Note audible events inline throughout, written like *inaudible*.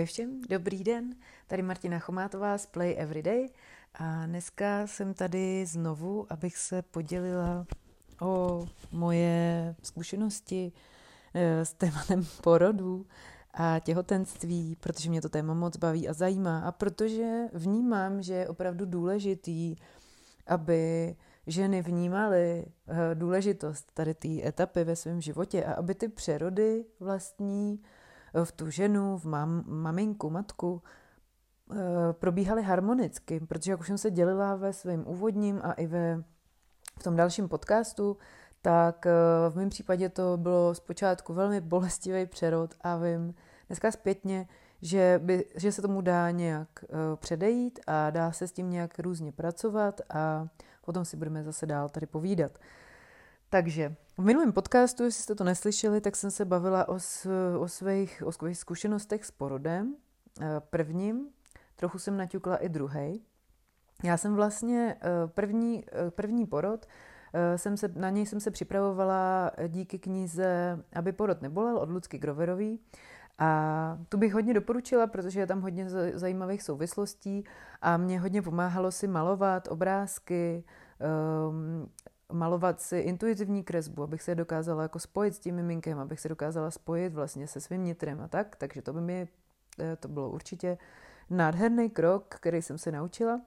Ahoj všem, dobrý den, tady Martina Chomátová z Play Everyday a dneska jsem tady znovu, abych se podělila o moje zkušenosti eh, s tématem porodu a těhotenství, protože mě to téma moc baví a zajímá. A protože vnímám, že je opravdu důležitý, aby ženy vnímaly eh, důležitost tady té etapy ve svém životě a aby ty přerody vlastní v tu ženu, v mam, maminku, matku, eh, probíhaly harmonicky, protože jak už jsem se dělila ve svém úvodním a i ve, v tom dalším podcastu, tak eh, v mém případě to bylo zpočátku velmi bolestivý přerod a vím dneska zpětně, že, by, že se tomu dá nějak předejít a dá se s tím nějak různě pracovat a potom si budeme zase dál tady povídat. Takže v minulém podcastu, jestli jste to neslyšeli, tak jsem se bavila o, o, svých, o svých zkušenostech s porodem. Eh, prvním, trochu jsem naťukla i druhý. Já jsem vlastně eh, první, eh, první porod, jsem se, na něj jsem se připravovala díky knize Aby porod nebolel od Lucky Groverový. A tu bych hodně doporučila, protože je tam hodně zajímavých souvislostí a mě hodně pomáhalo si malovat obrázky, ehm, malovat si intuitivní kresbu, abych se dokázala jako spojit s tím miminkem, abych se dokázala spojit vlastně se svým nitrem a tak, takže to by mi, eh, to bylo určitě nádherný krok, který jsem se naučila.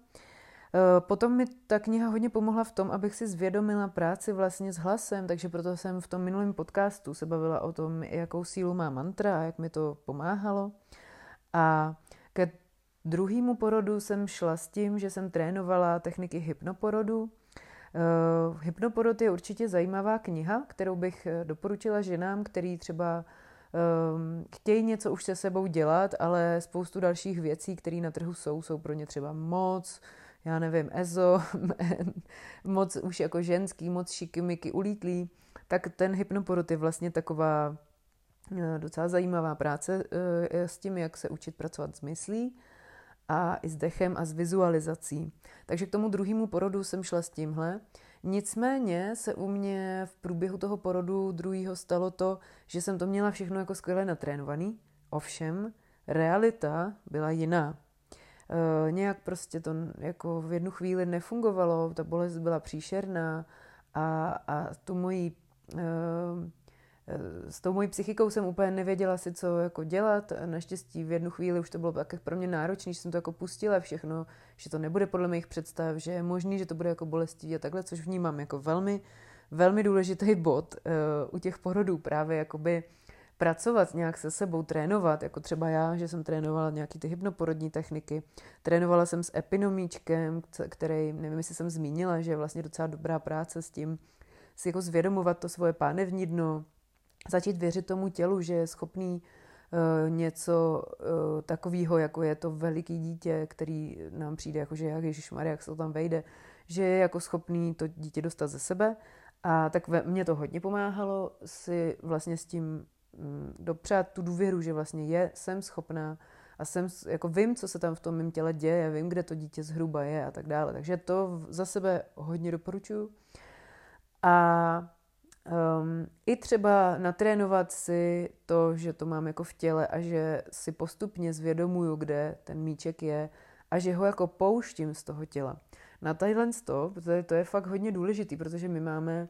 Eh, potom mi ta kniha hodně pomohla v tom, abych si zvědomila práci vlastně s hlasem, takže proto jsem v tom minulém podcastu se bavila o tom, jakou sílu má mantra a jak mi to pomáhalo. A ke druhému porodu jsem šla s tím, že jsem trénovala techniky hypnoporodu, Uh, Hypnoporod je určitě zajímavá kniha, kterou bych eh, doporučila ženám, který třeba um, chtějí něco už se sebou dělat, ale spoustu dalších věcí, které na trhu jsou, jsou pro ně třeba moc, já nevím, EZO, *laughs* moc už jako ženský, moc šikimiky, ulítlý, tak ten hypnoporod je vlastně taková docela zajímavá práce s tím, jak se učit pracovat s myslí a i s dechem a s vizualizací. Takže k tomu druhému porodu jsem šla s tímhle. Nicméně se u mě v průběhu toho porodu druhého stalo to, že jsem to měla všechno jako skvěle natrénovaný. Ovšem, realita byla jiná. E, nějak prostě to jako v jednu chvíli nefungovalo, ta bolest byla příšerná a, a tu moji e, s tou mojí psychikou jsem úplně nevěděla si, co jako dělat. Naštěstí v jednu chvíli už to bylo tak pro mě náročné, že jsem to jako pustila všechno, že to nebude podle mých představ, že je možný, že to bude jako bolestivý a takhle, což vnímám jako velmi, velmi důležitý bod uh, u těch porodů, právě jakoby pracovat nějak se sebou, trénovat, jako třeba já, že jsem trénovala nějaký ty hypnoporodní techniky. Trénovala jsem s epinomíčkem, který, nevím, jestli jsem zmínila, že je vlastně docela dobrá práce s tím, si jako zvědomovat to svoje pánevní dno, začít věřit tomu tělu, že je schopný uh, něco uh, takového, jako je to veliký dítě, který nám přijde, jako že jak Ježíš Maria, jak se to tam vejde, že je jako schopný to dítě dostat ze sebe. A tak mě to hodně pomáhalo si vlastně s tím mm, dopřát tu důvěru, že vlastně je, jsem schopná a jsem, jako vím, co se tam v tom mém těle děje, vím, kde to dítě zhruba je a tak dále. Takže to za sebe hodně doporučuji. A Um, I třeba natrénovat si to, že to mám jako v těle a že si postupně zvědomuju, kde ten míček je a že ho jako pouštím z toho těla. Na tadyhle to, protože to je fakt hodně důležitý, protože my máme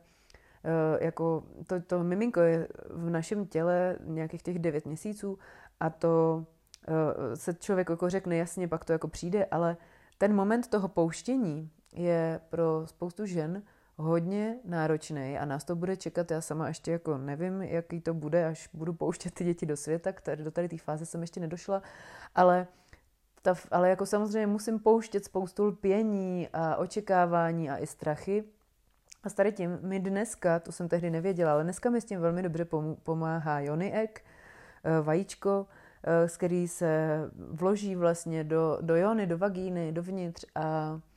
uh, jako to, to miminko je v našem těle nějakých těch devět měsíců a to uh, se člověk jako řekne jasně, pak to jako přijde, ale ten moment toho pouštění je pro spoustu žen hodně náročný a nás to bude čekat. Já sama ještě jako nevím, jaký to bude, až budu pouštět ty děti do světa, které do tady té fáze jsem ještě nedošla, ale ta, ale jako samozřejmě musím pouštět spoustu lpění a očekávání a i strachy. A s tady tím mi dneska, to jsem tehdy nevěděla, ale dneska mi s tím velmi dobře pomáhá Jony Ek, eh, vajíčko, eh, z který se vloží vlastně do, do jony, do vagíny, dovnitř a Eh,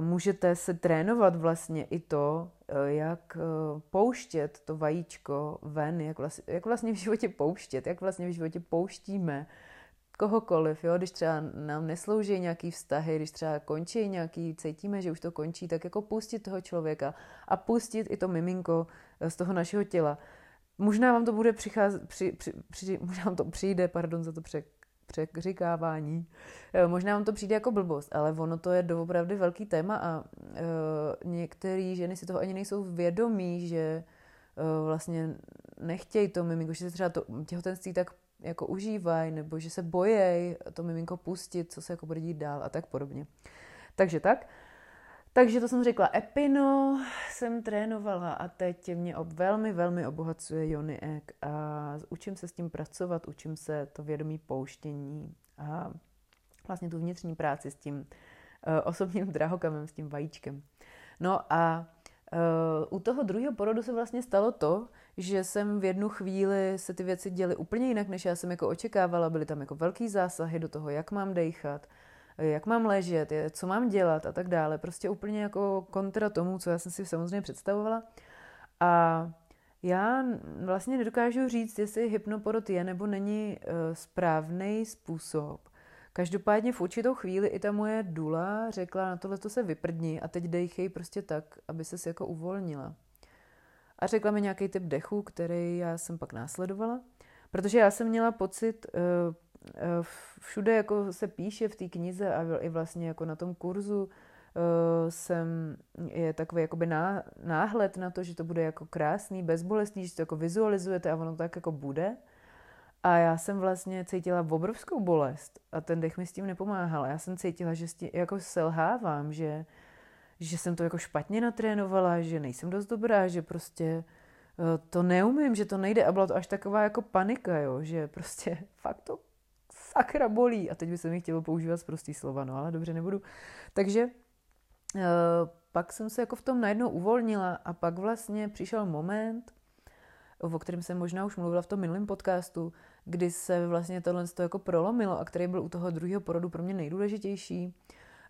můžete se trénovat vlastně i to, eh, jak eh, pouštět to vajíčko ven, jak vlastně, jak vlastně v životě pouštět, jak vlastně v životě pouštíme kohokoliv, jo? když třeba nám neslouží nějaký vztahy, když třeba končí nějaký, cítíme, že už to končí, tak jako pustit toho člověka a pustit i to miminko z toho našeho těla. Možná vám to bude přicházet, při, při, při, možná vám to přijde, pardon za to pře, překřikávání. Eh, možná vám to přijde jako blbost, ale ono to je doopravdy velký téma a uh, některé ženy si toho ani nejsou vědomí, že uh, vlastně nechtějí to miminko, že se třeba to těhotenství tak jako užívají, nebo že se bojejí to miminko pustit, co se jako bude dít dál a tak podobně. Takže tak. Takže to jsem řekla, Epino jsem trénovala a teď mě ob, velmi, velmi obohacuje Jony Ek a učím se s tím pracovat, učím se to vědomí pouštění a vlastně tu vnitřní práci s tím uh, osobním drahokamem, s tím vajíčkem. No a uh, u toho druhého porodu se vlastně stalo to, že jsem v jednu chvíli se ty věci děly úplně jinak, než já jsem jako očekávala. Byly tam jako velký zásahy do toho, jak mám dejchat, jak mám ležet, co mám dělat a tak dále. Prostě úplně jako kontra tomu, co já jsem si samozřejmě představovala. A já vlastně nedokážu říct, jestli hypnoporod je nebo není uh, správný způsob. Každopádně v určitou chvíli i ta moje dula řekla, na tohle to se vyprdni a teď dejchej prostě tak, aby se jako uvolnila. A řekla mi nějaký typ dechu, který já jsem pak následovala, protože já jsem měla pocit, Eh, všude jako se píše v té knize a i vlastně jako na tom kurzu uh, jsem, je takový jakoby ná, náhled na to, že to bude jako krásný, bezbolestný, že to jako vizualizujete a ono tak jako bude. A já jsem vlastně cítila obrovskou bolest a ten dech mi s tím nepomáhal. Já jsem cítila, že tím jako selhávám, že, že jsem to jako špatně natrénovala, že nejsem dost dobrá, že prostě uh, to neumím, že to nejde. A byla to až taková jako panika, jo, že prostě *laughs* fakt to sakra bolí. A teď by se mi chtělo používat prostý slova, no ale dobře, nebudu. Takže uh, pak jsem se jako v tom najednou uvolnila a pak vlastně přišel moment, o kterém jsem možná už mluvila v tom minulém podcastu, kdy se vlastně tohle to jako prolomilo a který byl u toho druhého porodu pro mě nejdůležitější.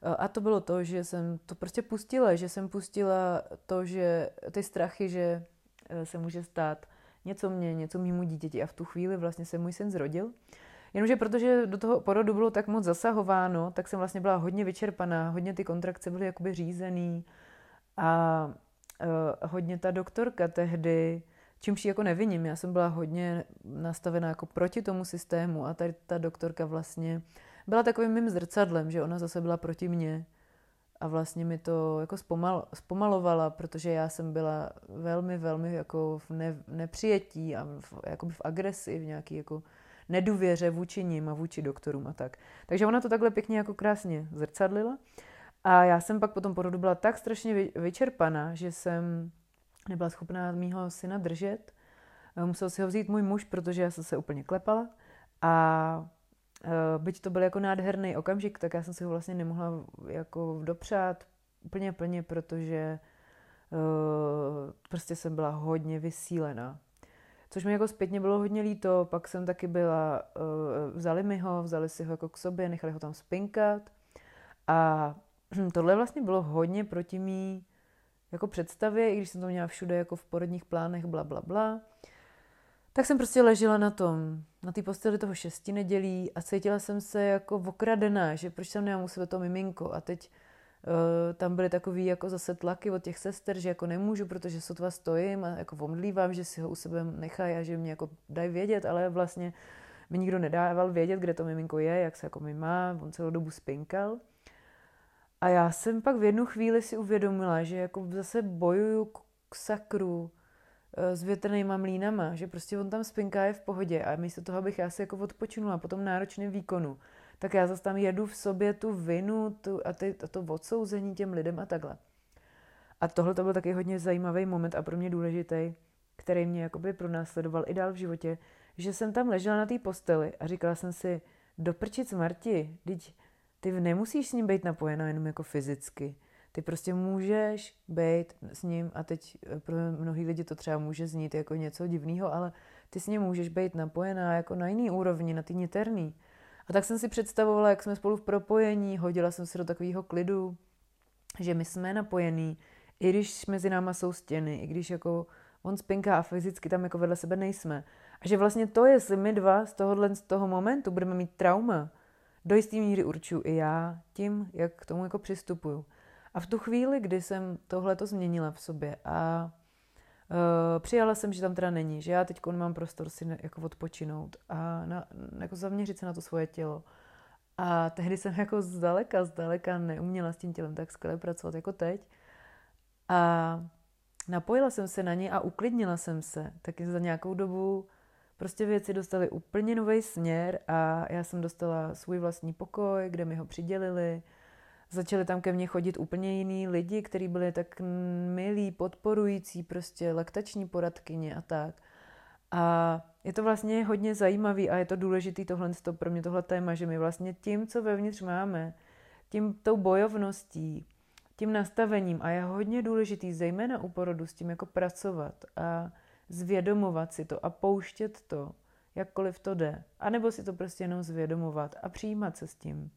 Eh, a to bylo to, že jsem to prostě pustila, že jsem pustila to, že ty strachy, že eh, se může stát něco mě, něco mýmu dítěti a v tu chvíli vlastně se můj syn zrodil. Jenomže protože do toho porodu bylo tak moc zasahováno, tak jsem vlastně byla hodně vyčerpaná, hodně ty kontrakce byly jakoby řízený a uh, hodně ta doktorka tehdy, čímž jako neviním, já jsem byla hodně nastavená jako proti tomu systému a tady ta doktorka vlastně byla takovým mým zrcadlem, že ona zase byla proti mně a vlastně mi to jako zpomal, zpomalovala, protože já jsem byla velmi, velmi jako v, ne, nepřijetí a v, jakoby v agresi, v nějaký jako nedůvěře vůči ním a vůči doktorům a tak. Takže ona to takhle pěkně jako krásně zrcadlila. A já jsem pak po tom porodu byla tak strašně vyčerpaná, že jsem nebyla schopná mýho syna držet. Musel si ho vzít můj muž, protože já jsem se úplně klepala. A e, byť to byl jako nádherný okamžik, tak já jsem si ho vlastně nemohla jako dopřát úplně plně, protože uh, prostě jsem byla hodně vysílená což mi jako zpětně bylo hodně líto, pak jsem taky byla, uh, vzali mi ho, vzali si ho jako k sobě, nechali ho tam spinkat a *clears throat* tohle vlastně bylo hodně proti mý jako představě, i když jsem to měla všude jako v porodních plánech, bla, bla, bla. Tak jsem prostě ležela na tom, na té posteli toho šesti nedělí a cítila jsem se jako okradená, že proč jsem nemám u sebe to miminko a teď tam byly takový jako zase tlaky od těch sester, že jako nemůžu, protože sotva stojím a jako omdlívám, že si ho u sebe nechají a že mě jako dají vědět, ale vlastně mi nikdo nedával vědět, kde to miminko je, jak se jako mi má, on celou dobu spinkal. A já jsem pak v jednu chvíli si uvědomila, že jako zase bojuju k sakru eh, s větrnýma mlínama, že prostě on tam spinká je v pohodě a místo toho, abych já si jako odpočinula po tom náročném výkonu, tak já zase tam jedu v sobě tu vinu tu, a, ty, a to odsouzení těm lidem a takhle. A tohle to byl taky hodně zajímavý moment a pro mě důležitý, který mě jakoby pronásledoval i dál v životě, že jsem tam ležela na té posteli a říkala jsem si, doprčit Marti, teď ty nemusíš s ním být napojená jenom jako fyzicky. Ty prostě můžeš být s ním a teď eh, pro mnohý lidi to třeba může znít jako něco divného, ale ty s ním můžeš být napojená jako na jiný úrovni, na ty niterný. Tak jsem si představovala, jak jsme spolu v propojení, hodila jsem se do takového klidu, že my jsme napojení, i když mezi náma jsou stěny, i když jako on spinká a fyzicky tam jako vedle sebe nejsme. A že vlastně to, jestli my dva z tohohle, z toho momentu budeme mít trauma, do jisté míry určuju i já tím, jak k tomu jako přistupuju. A v tu chvíli, kdy jsem tohle to změnila v sobě a přijala jsem, že tam teda není, že já teď mám prostor si jako odpočinout a na, jako zaměřit se na to svoje tělo. A tehdy jsem jako zdaleka, zdaleka neuměla s tím tělem tak skvěle pracovat jako teď. A napojila jsem se na ně a uklidnila jsem se. Taky za nějakou dobu prostě věci dostaly úplně nový směr a já jsem dostala svůj vlastní pokoj, kde mi ho přidělili. Začali tam ke mně chodit úplně jiný lidi, kteří byli tak milí, podporující, prostě laktační poradkyně a tak. A je to vlastně hodně zajímavý a je to důležitý tohle pro mě tohle téma, že my vlastně tím, co vevnitř máme, tím tou bojovností, tím nastavením a je hodně důležitý, zejména u porodu, s tím jako pracovat a zvědomovat si to a pouštět to, jakkoliv to jde. A nebo si to prostě jenom zvědomovat a přijímat se s tím.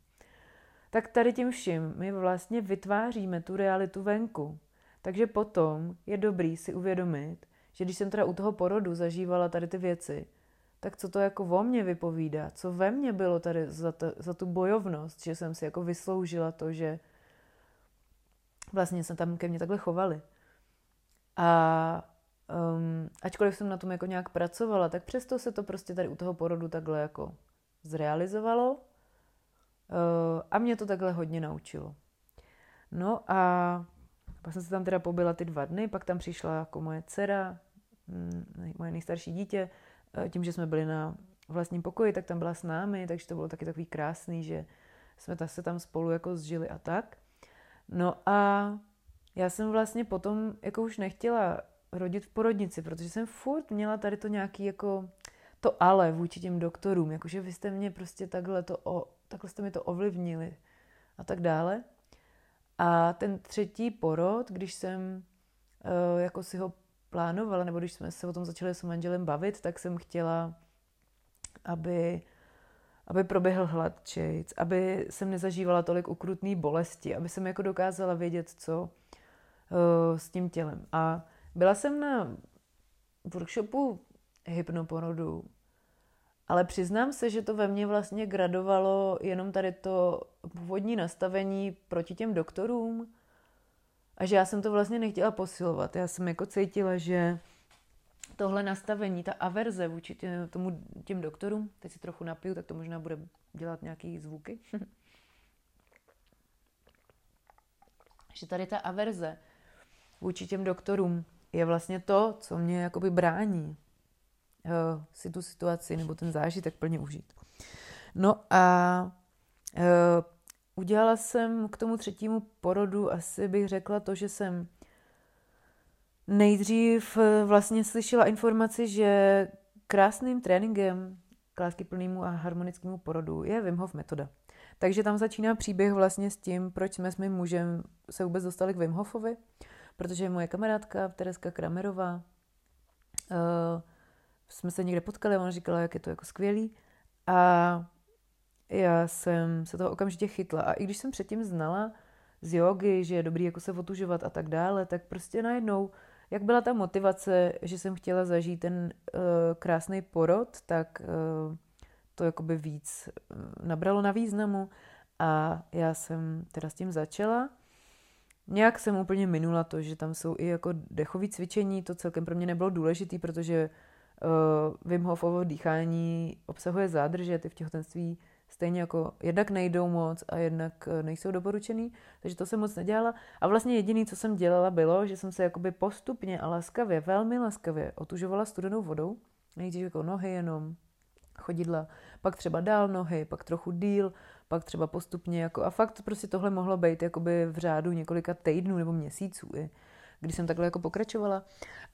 Tak tady tím vším my vlastně vytváříme tu realitu venku. Takže potom je dobrý si uvědomit, že když jsem teda u toho porodu zažívala tady ty věci, tak co to jako o mně vypovídá, co ve mně bylo tady za, to, za tu bojovnost, že jsem si jako vysloužila to, že vlastně se tam ke mně takhle chovali. A um, ačkoliv jsem na tom jako nějak pracovala, tak přesto se to prostě tady u toho porodu takhle jako zrealizovalo a mě to takhle hodně naučilo. No a pak jsem se tam teda pobyla ty dva dny, pak tam přišla jako moje dcera, mm, moje nejstarší dítě, uh, tím, že jsme byli na vlastním pokoji, tak tam byla s námi, takže to bylo taky takový krásný, že jsme se tam spolu jako zžili a tak. No a já jsem vlastně potom jako už nechtěla rodit v porodnici, protože jsem furt měla tady to nějaký jako to ale vůči těm doktorům, jakože vy jste mě prostě takhle, to takhle jste mi to ovlivnili a tak dále. A ten třetí porod, když jsem uh, jako si ho plánovala, nebo když jsme se o tom začali s manželem bavit, tak jsem chtěla, aby aby proběhl hladčejc, aby jsem nezažívala tolik ukrutný bolesti, aby jsem jako dokázala vědět, co uh, s tím tělem. A byla jsem na workshopu hypnoporodu, ale přiznám se, že to ve mně vlastně gradovalo jenom tady to původní nastavení proti těm doktorům. A že já jsem to vlastně nechtěla posilovat. Já jsem jako cítila, že tohle nastavení, ta averze vůči tomu, těm doktorům, teď si trochu napiju, tak to možná bude dělat nějaký zvuky, *laughs* že tady ta averze vůči těm doktorům je vlastně to, co mě jakoby brání si tu situaci nebo ten zážitek plně užít. No a uh, udělala jsem k tomu třetímu porodu asi bych řekla to, že jsem nejdřív eh, vlastně slyšela informaci, že krásným tréninkem k láskyplnému a harmonickému porodu je Wim Hof metoda. Takže tam začíná příběh vlastně s tím, proč jsme s mým mužem se vůbec dostali k Wim Hofovi, protože moje kamarádka Tereska Kramerová, uh, jsme se někde potkali a ona říkala, jak je to jako skvělý. A já jsem se toho okamžitě chytla. A i když jsem předtím znala z jogy, že je dobrý jako se otužovat a tak dále, tak prostě najednou jak byla ta motivace, že jsem chtěla zažít ten uh, krásný porod, tak uh, to jakoby víc uh, nabralo na významu. A já jsem teda s tím začala. Nějak jsem úplně minula to, že tam jsou i jako dechové cvičení, to celkem pro mě nebylo důležité, protože uh, Wim Hofovo dýchání obsahuje zádrže, ty v těhotenství stejně jako jednak nejdou moc a jednak eh, nejsou doporučený, takže to jsem moc nedělala. A vlastně jediné, co jsem dělala, bylo, že jsem se jakoby postupně a laskavě, velmi laskavě otužovala studenou vodou. Nejdřív jako nohy jenom, chodidla, pak třeba dál nohy, pak trochu díl, pak třeba postupně jako a fakt prostě tohle mohlo být jakoby v řádu několika týdnů nebo měsíců i když jsem takhle jako pokračovala.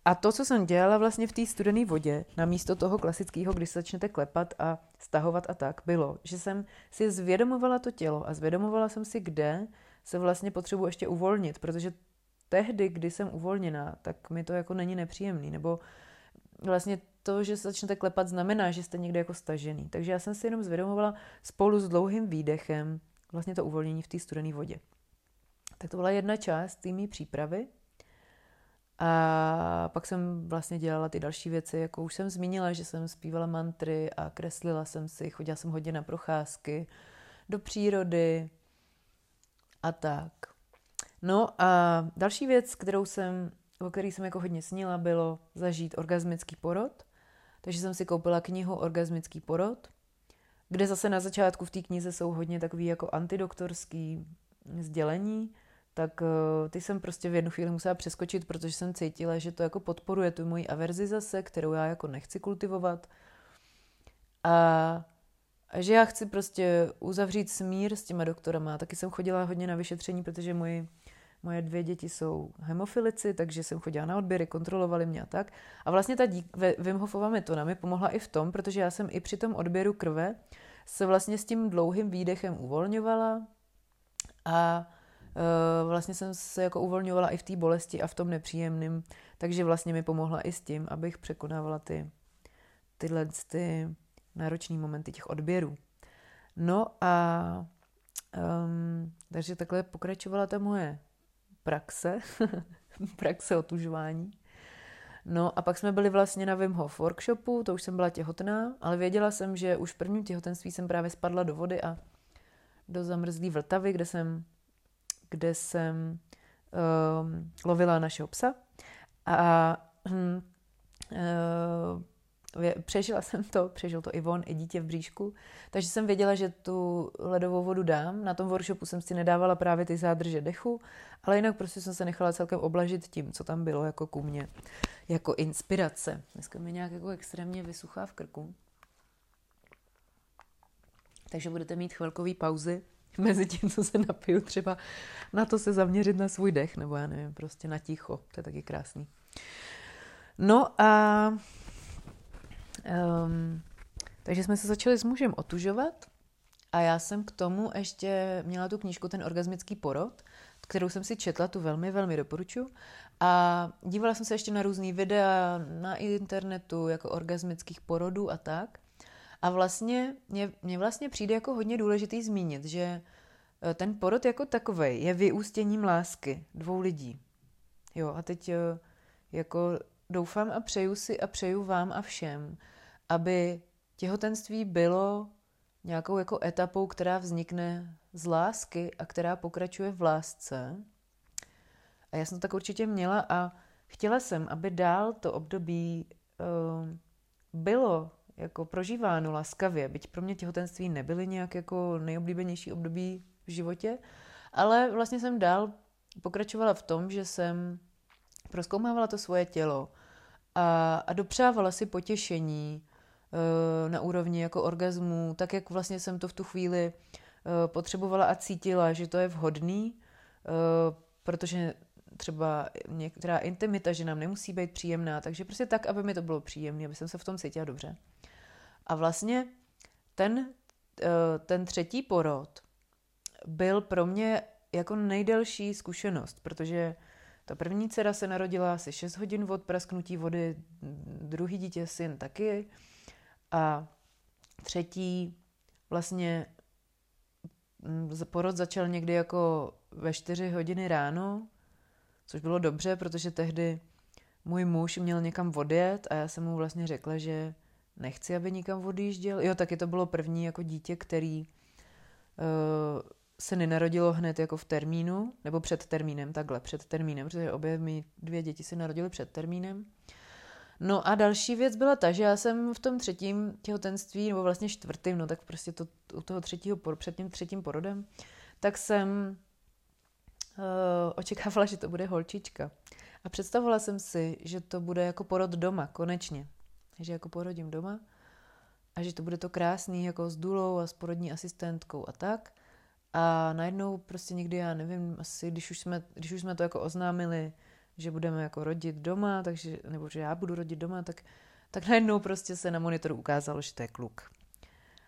A to, co jsem dělala vlastně v té studené vodě, na místo toho klasického, když se začnete klepat a stahovat a tak, bylo, že jsem si zvědomovala to tělo a zvědomovala jsem si, kde se vlastně potřebuji ještě uvolnit, protože tehdy, kdy jsem uvolněná, tak mi to jako není nepříjemný, nebo vlastně to, že se začnete klepat, znamená, že jste někde jako stažený. Takže já jsem si jenom zvědomovala spolu s dlouhým výdechem vlastně to uvolnění v té studené vodě. Tak to byla jedna část té přípravy. A pak jsem vlastně dělala ty další věci, jako už jsem zmínila, že jsem zpívala mantry a kreslila jsem si, chodila jsem hodně na procházky do přírody a tak. No a další věc, kterou jsem o který jsem jako hodně snila, bylo zažít orgasmický porod. Takže jsem si koupila knihu Orgasmický porod, kde zase na začátku v té knize jsou hodně takový jako antidoktorský sdělení, tak uh, ty jsem prostě v jednu chvíli musela přeskočit, protože jsem cítila, že to jako podporuje tu moji averzi zase, kterou já jako nechci kultivovat. A, a že já chci prostě uzavřít smír s těma doktorama. Taky jsem chodila hodně na vyšetření, protože moji, moje dvě děti jsou hemofilici, takže jsem chodila na odběry, kontrolovali mě a tak. A vlastně ta dík, Wim Hofova metoda mi pomohla i v tom, protože já jsem i při tom odběru krve se vlastně s tím dlouhým výdechem uvolňovala a vlastně jsem se jako uvolňovala i v té bolesti a v tom nepříjemném, takže vlastně mi pomohla i s tím, abych překonávala ty, tyhle ty náročné momenty těch odběrů. No a um, takže takhle pokračovala ta moje praxe, *laughs* praxe otužování. No a pak jsme byli vlastně na Wim Hof workshopu, to už jsem byla těhotná, ale věděla jsem, že už v prvním těhotenství jsem právě spadla do vody a do zamrzlé Vltavy, kde jsem, kde jsem um, lovila našeho psa. A um, uh, Přežila *laughs* jsem to, přežil to i on, i dítě v bříšku, takže jsem věděla, že tu ledovou vodu dám. Na tom workshopu jsem si nedávala právě ty zádrže dechu, ale jinak prostě jsem se nechala celkem oblažit tím, co tam bylo jako ku mně, jako inspirace. Dneska mi nějak jako extrémně vysuchá v krku. Takže budete mít chvilkový pauzy *laughs* mezi tím, co se napiju, třeba na to se zaměřit na svůj dech, nebo já nevím, prostě na ticho, to je taky krásný. No a Um, takže jsme se začali s mužem otužovat a já jsem k tomu ještě měla tu knížku Ten orgasmický porod, kterou jsem si četla, tu velmi, velmi doporučuji. A dívala jsem se ještě na různé videa na internetu, jako orgasmických porodů a tak. A vlastně, mě, mě vlastně přijde jako hodně důležitý zmínit, že eh, ten porod jako takový je vyústěním lásky dvou lidí. Jo, a teď eh, jako doufám a přeju si a přeju vám a všem, aby těhotenství bylo nějakou jako etapou, která vznikne z lásky a která pokračuje v lásce. A já jsem to tak určitě měla a chtěla jsem, aby dál to období uh, bylo jako prožíváno laskavě, byť pro mě těhotenství nebyly nějak jako nejoblíbenější období v životě, ale vlastně jsem dál pokračovala v tom, že jsem proskoumávala to svoje tělo a, a dopřávala si potěšení, Eh, na úrovni jako orgazmu, tak jak vlastně jsem to v tu chvíli eh, potřebovala a cítila, že to je vhodný, eh, protože třeba některá intimita, že nám nemusí být příjemná, takže prostě tak, aby mi to bylo příjemné, aby jsem se v tom cítila dobře. A vlastně ten, ten třetí porod byl pro mě jako nejdelší zkušenost, protože ta první dcera se narodila asi 6 hodin od prasknutí vody, druhý dítě syn taky, a třetí vlastně mm, porod začal někdy jako ve čtyři hodiny ráno, což bylo dobře, protože tehdy můj muž měl někam odjet a já jsem mu vlastně řekla, že nechci, aby nikam odjížděl. Jo, taky to bylo první jako dítě, který uh, se nenarodilo hned jako v termínu, nebo před termínem, takhle, před termínem, protože obě mi dvě děti se narodily před termínem. No a další věc byla ta, že já jsem v tom třetím těhotenství, nebo vlastně čtvrtým, no tak prostě to, u toho třetího, před tím třetím porodem, tak jsem uh, očekávala, že to bude holčička. A představovala jsem si, že to bude jako porod doma, konečně. Že jako porodím doma a že to bude to krásný, jako s důlou a s porodní asistentkou a tak. A najednou prostě někdy, já nevím, asi když už jsme, když už jsme to jako oznámili, že budeme jako rodit doma, takže, nebo že já budu rodit doma, tak, tak najednou prostě se na monitoru ukázalo, že to je kluk.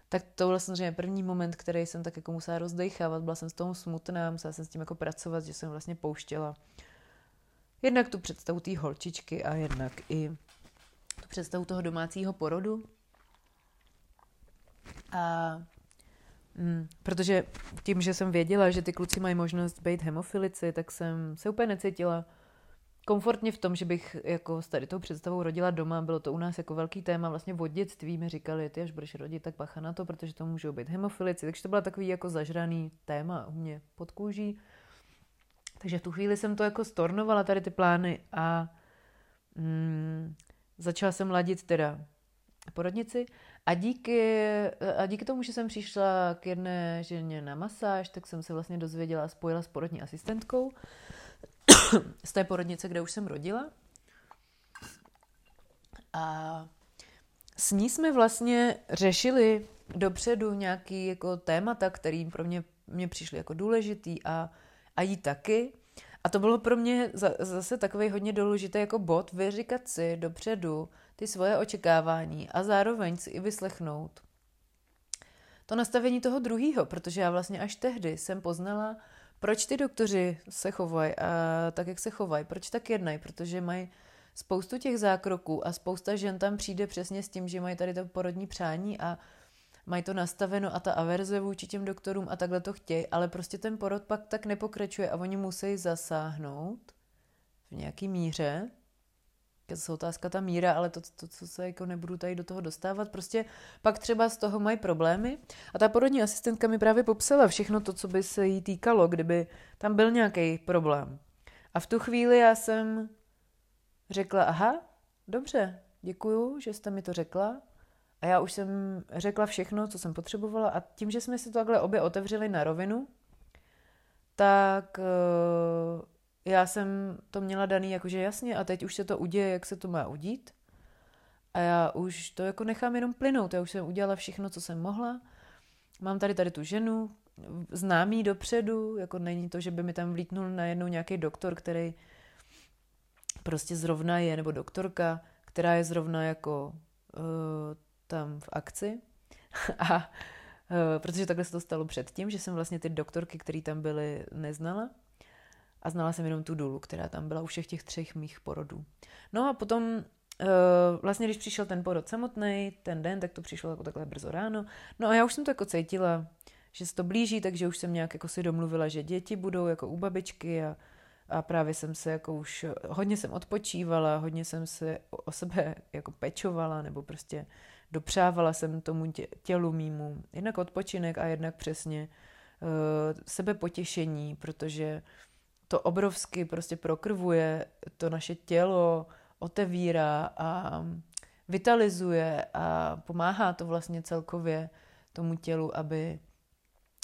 Tak to byl samozřejmě první moment, který jsem tak jako musela rozdechávat, byla jsem z toho smutná, musela jsem s tím jako pracovat, že jsem vlastně pouštěla jednak tu představu té holčičky a jednak i tu představu toho domácího porodu. A mm, protože tím, že jsem věděla, že ty kluci mají možnost být hemofilici, tak jsem se úplně necítila komfortně v tom, že bych jako s tady tou představou rodila doma, bylo to u nás jako velký téma, vlastně od dětství mi říkali, ty až budeš rodit, tak bacha na to, protože to můžou být hemofilici, takže to bylo takový jako zažraný téma u mě pod kůží. Takže v tu chvíli jsem to jako stornovala, tady ty plány a mm, začala jsem ladit teda porodnici a díky, a díky tomu, že jsem přišla k jedné ženě na masáž, tak jsem se vlastně dozvěděla, spojila s porodní asistentkou *coughs* z té porodnice, kde už jsem rodila. A s ní jsme vlastně řešili dopředu nějaký jako témata, který pro mě, mě přišly jako důležitý a, a jí taky. A to bylo pro mě zase takový hodně důležitý jako bod, vyříkat si dopředu ty svoje očekávání a zároveň si i vyslechnout to nastavení toho druhého, protože já vlastně až tehdy jsem poznala, proč ty doktoři se chovají a tak, jak se chovají, proč tak jednají, protože mají spoustu těch zákroků a spousta žen tam přijde přesně s tím, že mají tady to porodní přání a mají to nastaveno a ta averze vůči těm doktorům a takhle to chtějí, ale prostě ten porod pak tak nepokračuje a oni musí zasáhnout v nějaký míře. Je to otázka ta míra, ale to, to, co se jako nebudu tady do toho dostávat, prostě pak třeba z toho mají problémy. A ta porodní asistentka mi právě popsala všechno to, co by se jí týkalo, kdyby tam byl nějaký problém. A v tu chvíli já jsem řekla, aha, dobře, děkuju, že jste mi to řekla. A já už jsem řekla všechno, co jsem potřebovala a tím, že jsme si to takhle obě otevřeli na rovinu, tak uh, já jsem to měla daný jakože jasně a teď už se to uděje, jak se to má udít. A já už to jako nechám jenom plynout. Já už jsem udělala všechno, co jsem mohla. Mám tady tady tu ženu, známý dopředu, jako není to, že by mi tam vlítnul najednou nějaký doktor, který prostě zrovna je, nebo doktorka, která je zrovna jako uh, tam v akci. *laughs* a uh, protože takhle se to stalo předtím, že jsem vlastně ty doktorky, které tam byly, neznala. A znala jsem jenom tu Dulu, která tam byla u všech těch třech mých porodů. No a potom uh, vlastně, když přišel ten porod samotný, ten den, tak to přišlo jako takhle brzo ráno. No a já už jsem to jako cítila, že se to blíží, takže už jsem nějak jako si domluvila, že děti budou jako u babičky a a právě jsem se jako už, hodně jsem odpočívala, hodně jsem se o sebe jako pečovala, nebo prostě dopřávala jsem tomu tě, tělu mýmu. Jednak odpočinek a jednak přesně uh, sebepotěšení, protože to obrovsky prostě prokrvuje to naše tělo, otevírá a vitalizuje a pomáhá to vlastně celkově tomu tělu, aby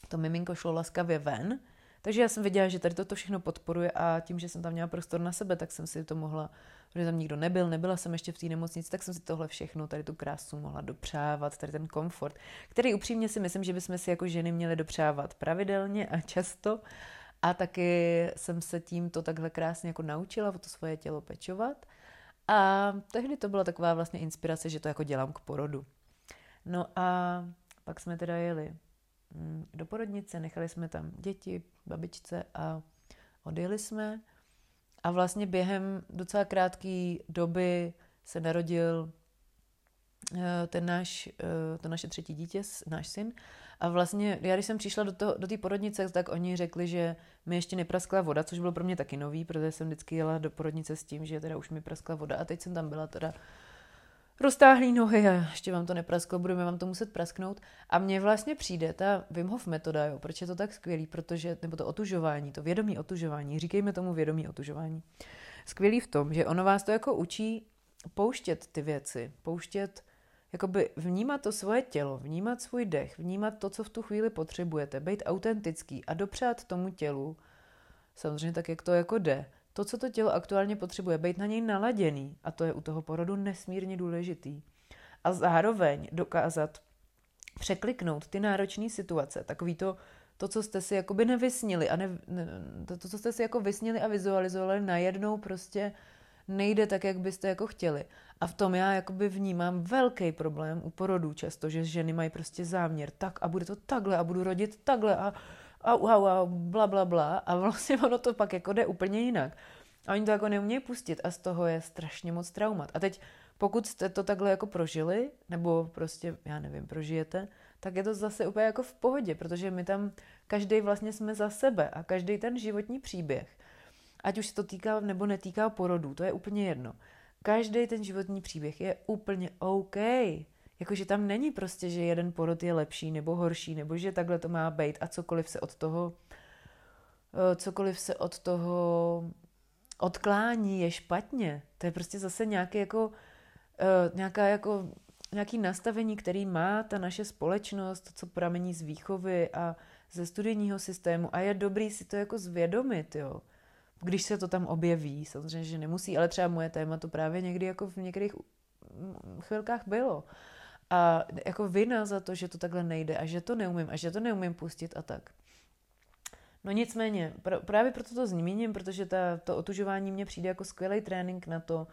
to miminko šlo laskavě ven takže já jsem viděla, že tady toto všechno podporuje a tím, že jsem tam měla prostor na sebe, tak jsem si to mohla, protože tam nikdo nebyl, nebyla jsem ještě v té nemocnici, tak jsem si tohle všechno, tady tu krásu mohla dopřávat, tady ten komfort, který upřímně si myslím, že bychom si jako ženy měly dopřávat pravidelně a často. A taky jsem se tím to takhle krásně jako naučila o to svoje tělo pečovat. A tehdy to byla taková vlastně inspirace, že to jako dělám k porodu. No a pak jsme teda jeli do porodnice, nechali jsme tam děti, babičce a odjeli jsme. A vlastně během docela krátké doby se narodil eh, ten náš, eh, to naše třetí dítě, náš syn. A vlastně, já když jsem přišla do, toho, do té porodnice, tak oni řekli, že mi ještě nepraskla voda, což bylo pro mě taky nový, protože jsem vždycky jela do porodnice s tím, že teda už mi praskla voda a teď jsem tam byla teda roztáhlý nohy a ještě vám to neprasklo, budeme vám to muset prasknout. A mně vlastně přijde ta Wim Hof metoda, jo, proč je to tak skvělý, protože, nebo to otužování, to vědomí otužování, říkejme tomu vědomí otužování. Skvělý v tom, že ono vás to jako učí pouštět ty věci, pouštět, jakoby vnímat to svoje tělo, vnímat svůj dech, vnímat to, co v tu chvíli potřebujete, být autentický a dopřát tomu tělu, samozřejmě tak, jak to jako jde, to, co to tělo aktuálně potřebuje, být na něj naladěný. A to je u toho porodu nesmírně důležitý. A zároveň dokázat překliknout ty náročné situace, takový to, to, co jste si jakoby nevysnili a ne, to, to, co jste si jako vysnili a vizualizovali, najednou prostě nejde tak, jak byste jako chtěli. A v tom já jakoby vnímám velký problém u porodů často, že ženy mají prostě záměr, tak a bude to takhle a budu rodit takhle a au, au, au, bla, bla, bla a vlastně ono to pak jako jde úplně jinak. A oni to jako neumějí pustit a z toho je strašně moc traumat. A teď, pokud jste to takhle jako prožili, nebo prostě, já nevím, prožijete, tak je to zase úplně jako v pohodě, protože my tam každý vlastně jsme za sebe a každý ten životní příběh, ať už se to týká nebo netýká porodů, to je úplně jedno. Každý ten životní příběh je úplně OK. Jakože tam není prostě, že jeden porod je lepší nebo horší, nebo že takhle to má být a cokoliv se od toho eh, cokoliv se od toho odklání, je špatně. To je prostě zase nějaký jako, eh, nějaká jako, nějaký nastavení, který má ta naše společnost, co pramení z výchovy a ze studijního systému a je dobrý si to jako zvědomit, jo. Když se to tam objeví, samozřejmě, že nemusí, ale třeba moje téma to právě někdy jako v některých chvilkách bylo. A jako vina za to, že to takhle nejde a že to neumím a že to neumím pustit a tak. No nicméně, pr- právě proto to zmíním, protože ta, to otužování mě přijde jako skvělý trénink na to,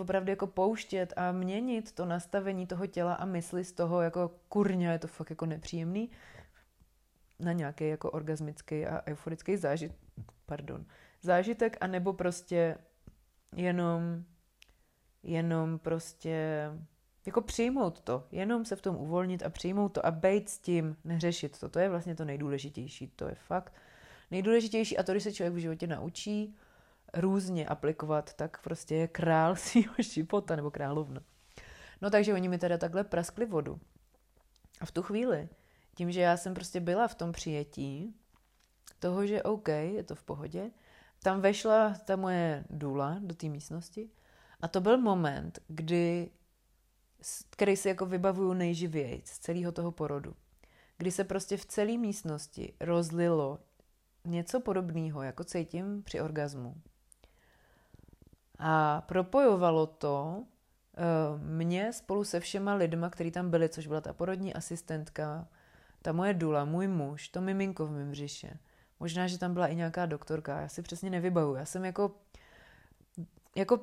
opravdu jako pouštět a měnit to nastavení toho těla a mysli z toho jako kurňa, je to fakt jako nepříjemný, na nějaký jako orgasmický a euforický zážit, pardon, zážitek, anebo prostě jenom, jenom prostě jako přijmout to, jenom se v tom uvolnit a přijmout to a být s tím, neřešit to. To je vlastně to nejdůležitější, to je fakt nejdůležitější a to, když se člověk v životě naučí různě aplikovat, tak prostě je král *laughs* svýho života nebo královna. No takže oni mi teda takhle praskli vodu. A v tu chvíli, tím, že já jsem prostě byla v tom přijetí toho, že OK, je to v pohodě, tam vešla ta moje důla do té místnosti a to byl moment, kdy, který si jako vybavuju nejživěji z celého toho porodu. Kdy se prostě v celé místnosti rozlilo něco podobného, jako cítím při orgazmu. A propojovalo to uh, mě spolu se všema lidma, kteří tam byli, což byla ta porodní asistentka, ta moje dula, můj muž, to miminko v mém břiše. Možná, že tam byla i nějaká doktorka, já si přesně nevybavu. Já jsem jako, jako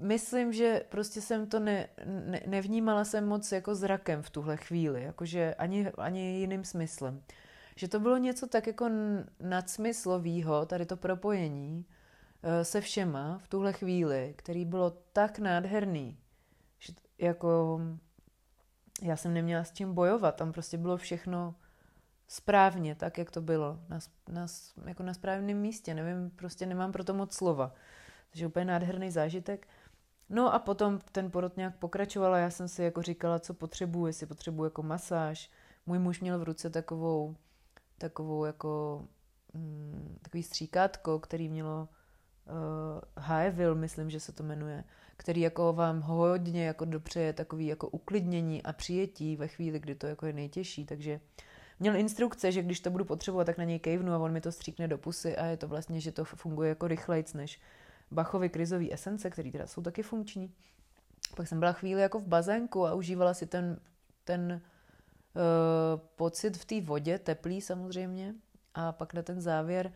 myslím, že prostě jsem to ne, ne, nevnímala jsem moc jako zrakem v tuhle chvíli, jakože ani, ani jiným smyslem. Že to bylo něco tak jako nadsmyslovýho, tady to propojení eh, se všema v tuhle chvíli, který bylo tak nádherný, že jako já jsem neměla s čím bojovat, tam prostě bylo všechno správně, tak, jak to bylo, na, na, jako na správném místě, nevím, prostě nemám pro to moc slova. Takže úplně nádherný zážitek. No a potom ten porod nějak pokračoval a já jsem si jako říkala, co potřebuji, jestli potřebuji jako masáž. Můj muž měl v ruce takovou, takovou jako mm, takový stříkátko, který mělo uh, Haeville, myslím, že se to jmenuje, který jako vám hodně jako dopřeje takový jako uklidnění a přijetí ve chvíli, kdy to jako je nejtěžší, takže měl instrukce, že když to budu potřebovat, tak na něj kejvnu a on mi to stříkne do pusy a je to vlastně, že to funguje jako rychlejc než Bachovy krizové esence, které teda jsou taky funkční. Pak jsem byla chvíli jako v bazénku a užívala si ten, ten uh, pocit v té vodě, teplý samozřejmě. A pak na ten závěr uh,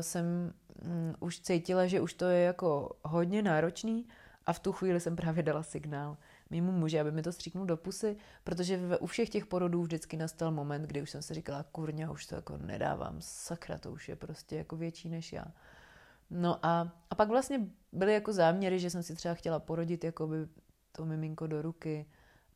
jsem um, už cítila, že už to je jako hodně náročný a v tu chvíli jsem právě dala signál mimo muže, aby mi to stříknul do pusy, protože v, u všech těch porodů vždycky nastal moment, kdy už jsem si říkala, kurňa, už to jako nedávám, sakra, to už je prostě jako větší než já. No a, a pak vlastně byly jako záměry, že jsem si třeba chtěla porodit jako by to miminko do ruky.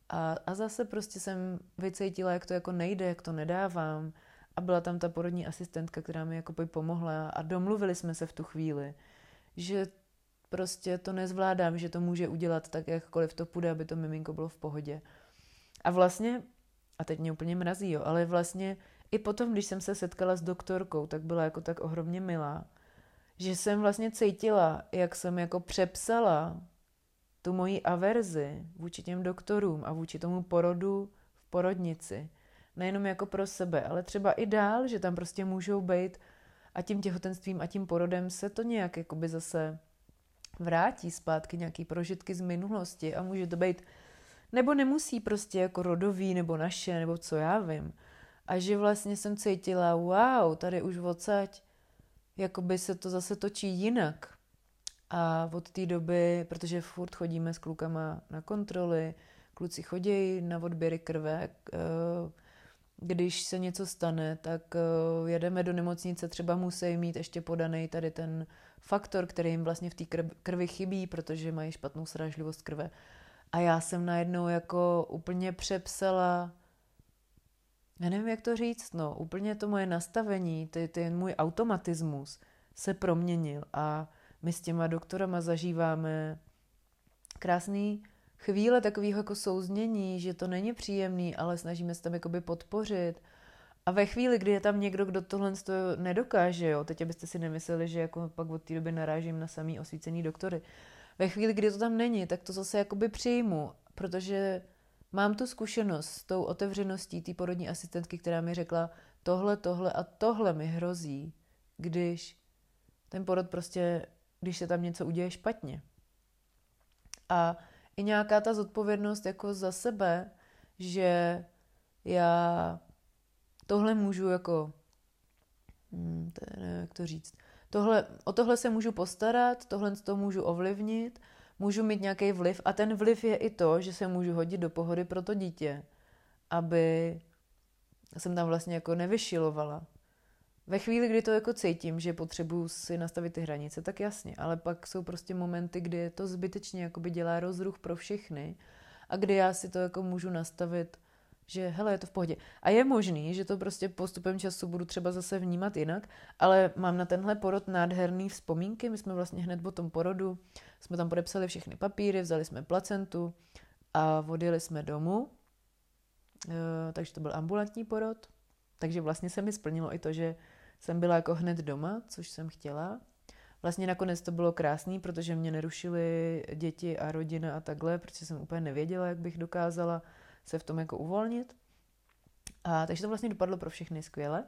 A, a zase prostě jsem vycítila, jak to jako nejde, jak to nedávám. A byla tam ta porodní asistentka, která mi jako pomohla. A domluvili jsme se v tu chvíli, že prostě to nezvládám, že to může udělat tak, jakkoliv to půjde, aby to miminko bylo v pohodě. A vlastně, a teď mě úplně mrazí, jo, ale vlastně i potom, když jsem se setkala s doktorkou, tak byla jako tak ohromně milá, že jsem vlastně cítila, jak jsem jako přepsala tu moji averzi vůči těm doktorům a vůči tomu porodu v porodnici. Nejenom jako pro sebe, ale třeba i dál, že tam prostě můžou být a tím těhotenstvím a tím porodem se to nějak jakoby zase vrátí zpátky nějaký prožitky z minulosti a může to být, nebo nemusí prostě jako rodový, nebo naše, nebo co já vím. A že vlastně jsem cítila, wow, tady už odsaď, jakoby se to zase točí jinak. A od té doby, protože furt chodíme s klukama na kontroly, kluci chodí na odběry krve, eh, když se něco stane, tak eh, jedeme do nemocnice, třeba musí mít ještě podaný tady ten faktor, který jim vlastně v té krvi chybí, protože mají špatnou srážlivost krve. A já jsem najednou jako úplně přepsala, já nevím, jak to říct, no, úplně to moje nastavení, ty, ty můj automatismus se proměnil a my s těma doktorama zažíváme krásný chvíle takového jako souznění, že to není příjemný, ale snažíme se tam jakoby podpořit A ve chvíli, kdy je tam někdo, kdo tohle nedokáže, jo, teď abyste si nemysleli, že jako pak od té doby narážím na samý osvícený doktory. Ve chvíli, kdy to tam není, tak to zase jakoby přijmu, protože mám tu zkušenost s tou otevřeností té porodní asistentky, která mi řekla, tohle, tohle a tohle mi hrozí, když ten porod prostě, když se tam něco uděje špatně. A i nějaká ta zodpovědnost jako za sebe, že já tohle můžu jako, hmm, to nevím, jak to říct, tohle, o tohle se můžu postarat, tohle to můžu ovlivnit, můžu mít nějaký vliv a ten vliv je i to, že se můžu hodit do pohody pro to dítě, aby jsem tam vlastně jako nevyšilovala. Ve chvíli, kdy to jako cítím, že potřebuju si nastavit ty hranice, tak jasně, ale pak jsou prostě momenty, kdy to zbytečně jakoby dělá rozruch pro všechny a kdy já si to jako můžu nastavit, že hele, je to v pohodě. A je možný, že to prostě postupem času budu třeba zase vnímat jinak, ale mám na tenhle porod nádherný vzpomínky. My jsme vlastně hned po tom porodu, jsme tam podepsali všechny papíry, vzali jsme placentu a odjeli jsme domů. E, takže to byl ambulantní porod. Takže vlastně se mi splnilo i to, že jsem byla jako hned doma, což jsem chtěla. Vlastně nakonec to bylo krásný, protože mě nerušily děti a rodina a takhle, protože jsem úplně nevěděla, jak bych dokázala se v tom jako uvolnit. A takže to vlastně dopadlo pro všechny skvěle.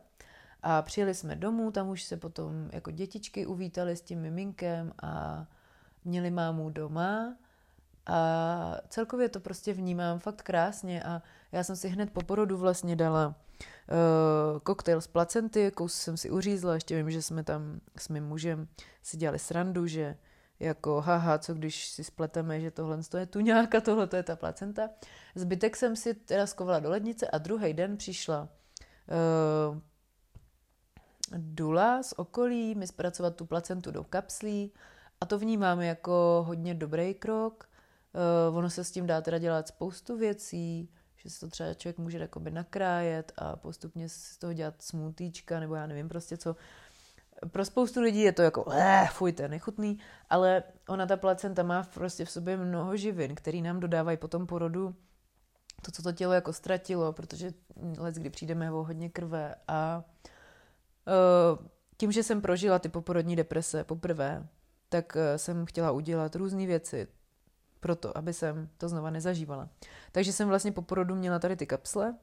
A přijeli jsme domů, tam už se potom jako dětičky uvítali s tím miminkem a měli mámu doma. A celkově to prostě vnímám fakt krásně a já jsem si hned po porodu vlastně dala uh, koktejl z placenty, kous jsem si uřízla, ještě vím, že jsme tam s mým mužem si dělali srandu, že jako haha, co když si spleteme, že tohle je tu nějaká, tohle to je ta placenta. Zbytek jsem si teda skovala do lednice a druhý den přišla uh, Dula z okolí mi zpracovat tu placentu do kapslí a to vnímám jako hodně dobrý krok. Uh, ono se s tím dá teda dělat spoustu věcí, že se to třeba člověk může nakrájet a postupně z toho dělat smutíčka, nebo já nevím prostě co. Pro spoustu lidí je to jako, eh, fuj, to je nechutný, ale ona ta placenta má prostě v sobě mnoho živin, který nám dodávají po tom porodu to, co to tělo jako ztratilo, protože let, kdy přijdeme o hodně krve a uh, tím, že jsem prožila ty poporodní deprese poprvé, tak uh, jsem chtěla udělat různé věci, proto, aby jsem to znova nezažívala. Takže jsem vlastně po porodu měla tady ty kapsle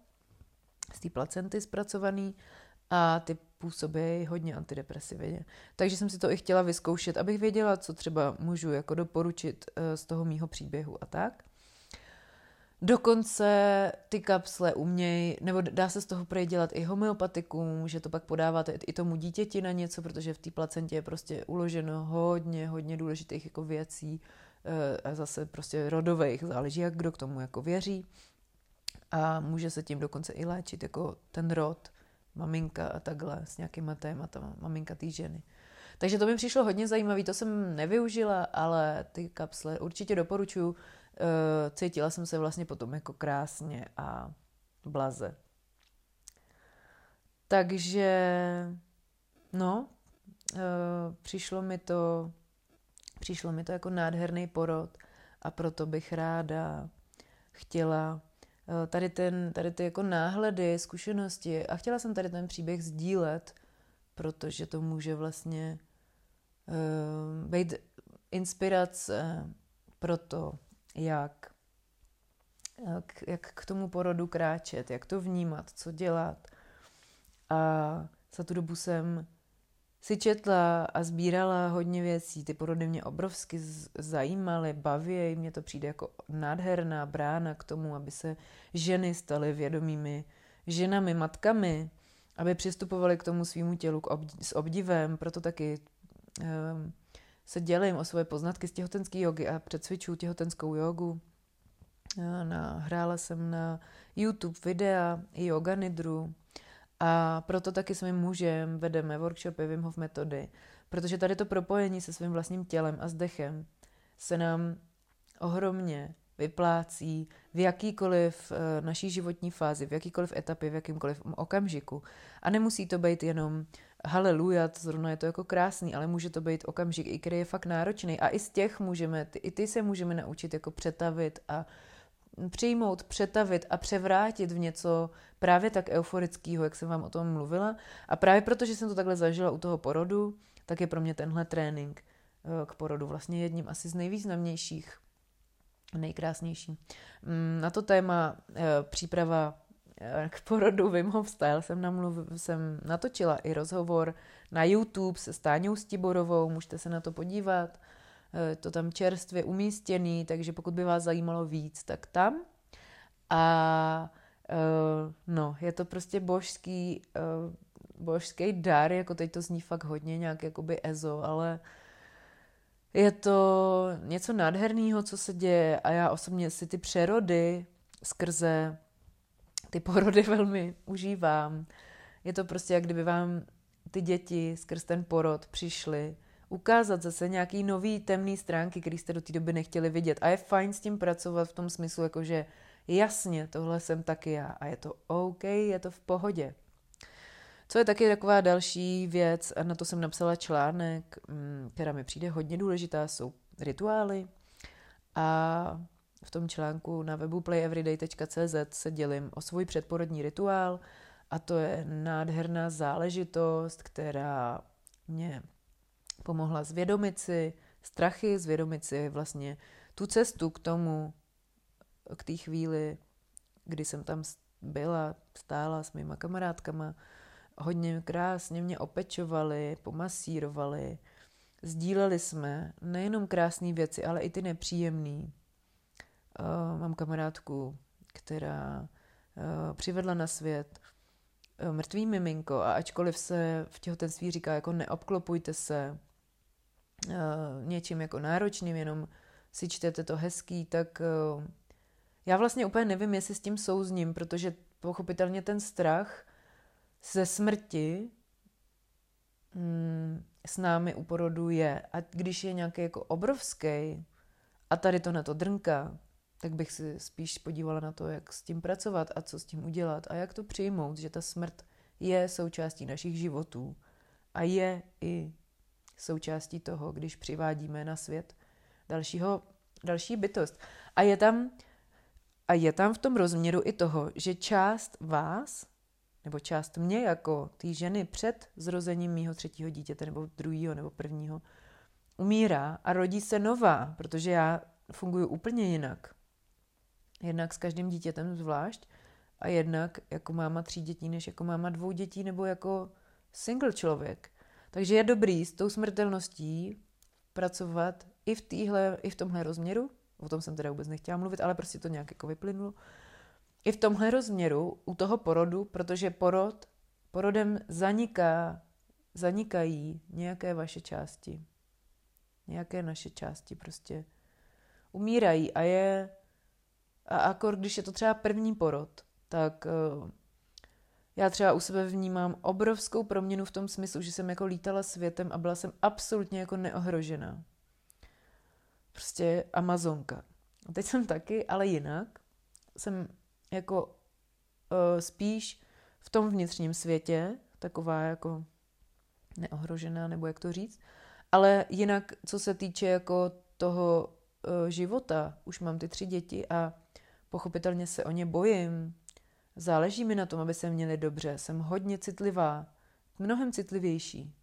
z té placenty zpracovaný a ty působí hodně antidepresivně. Takže jsem si to i chtěla vyzkoušet, abych věděla, co třeba můžu jako doporučit eh, z toho mýho příběhu a tak. Dokonce ty kapsle umějí, nebo dá se z toho prej dělat i homeopatiku, může to pak podávat i tomu dítěti na něco, protože v té placentě je prostě uloženo hodně, hodně důležitých jako věcí, Eh, a zase prostě rodových, záleží, jak kdo k tomu jako věří. A může se tím dokonce i léčit jako ten rod, maminka a takhle s nějakýma tématama, maminka té ženy. Takže to mi přišlo hodně zajímavé, to jsem nevyužila, ale ty kapsle určitě doporučuji. Eh, cítila jsem se vlastně potom jako krásně a blaze. Takže, no, eh, přišlo mi to Přišlo mi to jako nádherný porod a proto bych ráda chtěla tady, ten, tady ty jako náhledy, zkušenosti a chtěla jsem tady ten příběh sdílet, protože to může vlastně uh, být inspirace pro to, jak, jak, jak k tomu porodu kráčet, jak to vnímat, co dělat. A za tu dobu jsem si četla a sbírala hodně věcí. Ty porody mě obrovsky zajímaly, baví, mně to přijde jako nádherná brána k tomu, aby se ženy staly vědomými ženami, matkami, aby přistupovaly k tomu svýmu tělu k obd- s obdivem, proto taky um, se dělím o svoje poznatky z těhotenské jogy a přecvičuju těhotenskou jogu. Na, hrála jsem na YouTube videa i yoga nidru, a proto taky s mým mužem vedeme workshopy Wim Hof metody, protože tady to propojení se svým vlastním tělem a s dechem se nám ohromně vyplácí v jakýkoliv eh, naší životní fázi, v jakýkoliv etapě, v jakýmkoliv okamžiku. A nemusí to být jenom haleluja, zrovna je to jako krásný, ale může to být okamžik, i který je fakt náročný. A i z těch můžeme, i ty se můžeme naučit jako přetavit a přijmout, přetavit a převrátit v něco právě tak euforického, jak jsem vám o tom mluvila. A právě protože jsem to takhle zažila u toho porodu, tak je pro mě tenhle trénink eh, k porodu vlastně jedním asi z nejvýznamnějších, nejkrásnějším. Mm, na to téma eh, příprava eh, k porodu Wim Hof Style jsem, namluv, jsem natočila i rozhovor na YouTube se Stáňou Stiborovou, můžete se na to podívat. To tam čerstvě umístěný, takže pokud by vás zajímalo víc, tak tam. A no, je to prostě božský božský dar, jako teď to zní fakt hodně nějak jakoby ezo, ale je to něco nádherného, co se děje a já osobně si ty přerody skrze ty porody *laughs* velmi užívám. Je to prostě, jak kdyby vám ty děti skrz ten porod přišly ukázat zase nějaký nový temný stránky, který jste do té doby nechtěli vidět. A je fajn s tím pracovat v tom smyslu, jakože jasně, tohle jsem taky já a je to OK, je to v pohodě. Co je taky taková další věc, a na to jsem napsala článek, mm, která mi přijde hodně důležitá, jsou rituály. A v tom článku na webu playeveryday.cz se dělím o svůj předporodní rituál a to je nádherná záležitost, která mě pomohla zvědomit si strachy, zvědomit si vlastně tu cestu k tomu, k té chvíli, kdy jsem tam byla, stála s mýma kamarádkama, hodně krásně mě opečovali, pomasírovali. Sdíleli jsme nejenom krásné věci, ale i ty nepříjemné. Uh, mám kamarádku, která uh, přivedla na svět uh, mrtvý miminko a ačkoliv se v těhotenství říká jako neobklopujte se uh, něčím jako náročným, jenom si čtete to hezký, tak uh, já vlastně úplně nevím, jestli s tím souzním, protože pochopitelně ten strach ze smrti mm, s námi u porodu je. A když je nějaký jako obrovský a tady to na to drnka, tak bych si spíš podívala na to, jak s tím pracovat a co s tím udělat a jak to přijmout, že ta smrt je součástí našich životů a je i součástí toho, když přivádíme na svět dalšího, další bytost. A je tam, a je tam v tom rozměru i toho, že část vás nebo část mě jako té ženy před zrozením mýho třetího dítěte nebo druhého nebo prvního umírá a rodí se nová, protože já funguji úplně jinak. Jednak s každým dítětem zvlášť a jednak jako máma tří dětí, než jako máma dvou dětí nebo jako single člověk. Takže je dobrý s tou smrtelností pracovat i v, týhle, i v tomhle rozměru. O tom jsem teda vůbec nechtěla mluvit, ale prostě to nějak jako vyplynulo i v tomhle rozměru u toho porodu, protože porod, porodem zaniká, zanikají nějaké vaše části. Nějaké naše části prostě umírají a je a akor, když je to třeba první porod, tak uh, já třeba u sebe vnímám obrovskou proměnu v tom smyslu, že jsem jako lítala světem a byla jsem absolutně jako neohrožená. Prostě Amazonka. A teď jsem taky, ale jinak. Jsem jako uh, spíš v tom vnitřním světě, taková jako neohrožená, nebo jak to říct. Ale jinak, co se týče jako toho uh, života, už mám ty tři děti a pochopitelně se o ně bojím. Záleží mi na tom, aby se měli dobře. Jsem hodně citlivá, mnohem citlivější.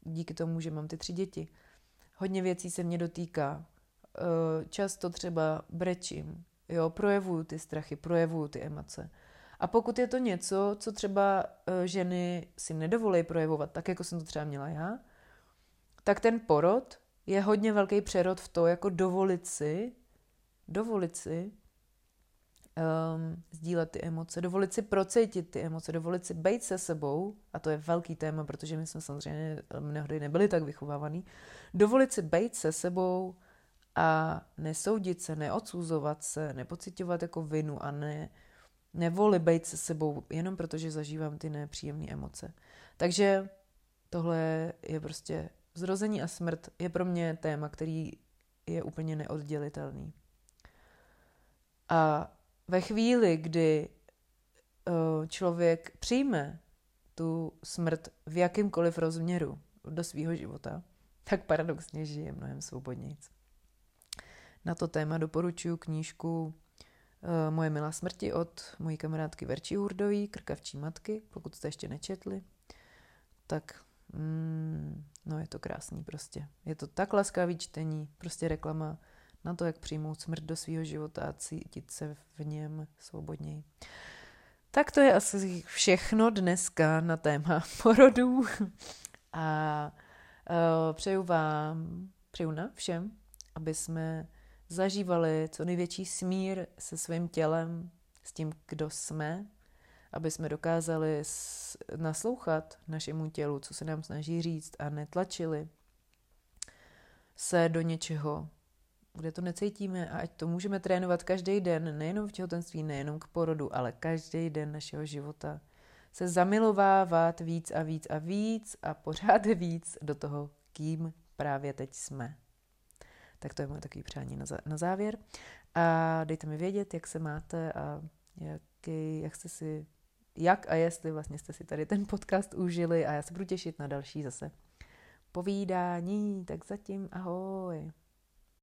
Díky tomu, že mám ty tři děti. Hodně věcí se mě dotýká. Často třeba brečím, Jo, projevuju ty strachy, projevuju ty emoce. A pokud je to něco, co třeba uh, ženy si nedovolí projevovat, tak jako jsem to třeba měla já, tak ten porod je hodně velký přerod v to, jako dovolit si, dovolit si um, sdílet ty emoce, dovolit si procítit ty emoce, dovolit si být se sebou, a to je velký téma, protože my jsme samozřejmě mnohdy nebyli tak vychovávaný, dovolit si být se sebou, a nesoudit se, neodsuzovat se, nepocitovat jako vinu a ne, nevoli být se sebou jenom protože zažívám ty nepříjemné emoce. Takže tohle je prostě zrození a smrt je pro mě téma, který je úplně neoddělitelný. A ve chvíli, kdy uh, člověk přijme tu smrt v jakýmkoliv rozměru do svého života, tak paradoxně žije mnohem svobodnějc. Na to téma doporučuji knížku Moje milá smrti od mojí kamarádky Verčí Hurdový, Krkavčí matky, pokud jste ještě nečetli, tak mm, no je to krásný prostě. Je to tak laskavý čtení, prostě reklama na to, jak přijmout smrt do svého života a cítit se v něm svobodněji. Tak to je asi všechno dneska na téma *laughs* porodů. A uh, přeju vám, přeju na všem, aby jsme zažívali co největší smír se svým tělem, s tím, kdo jsme, aby jsme dokázali naslouchat našemu tělu, co se nám snaží říct a netlačili se do něčeho, kde to necítíme a ať to můžeme trénovat každý den, nejenom v těhotenství, nejenom k porodu, ale každý den našeho života. Se zamilovávat víc a víc a víc a pořád *laughs* víc do toho, kým právě teď jsme. Tak to je moje takový přání na, na závěr. A dejte mi vědět, jak se máte a jaký, jak jste si, jak a jestli vlastně jste si tady ten podcast užili a já se budu těšit na další zase povídání. Tak zatím ahoj.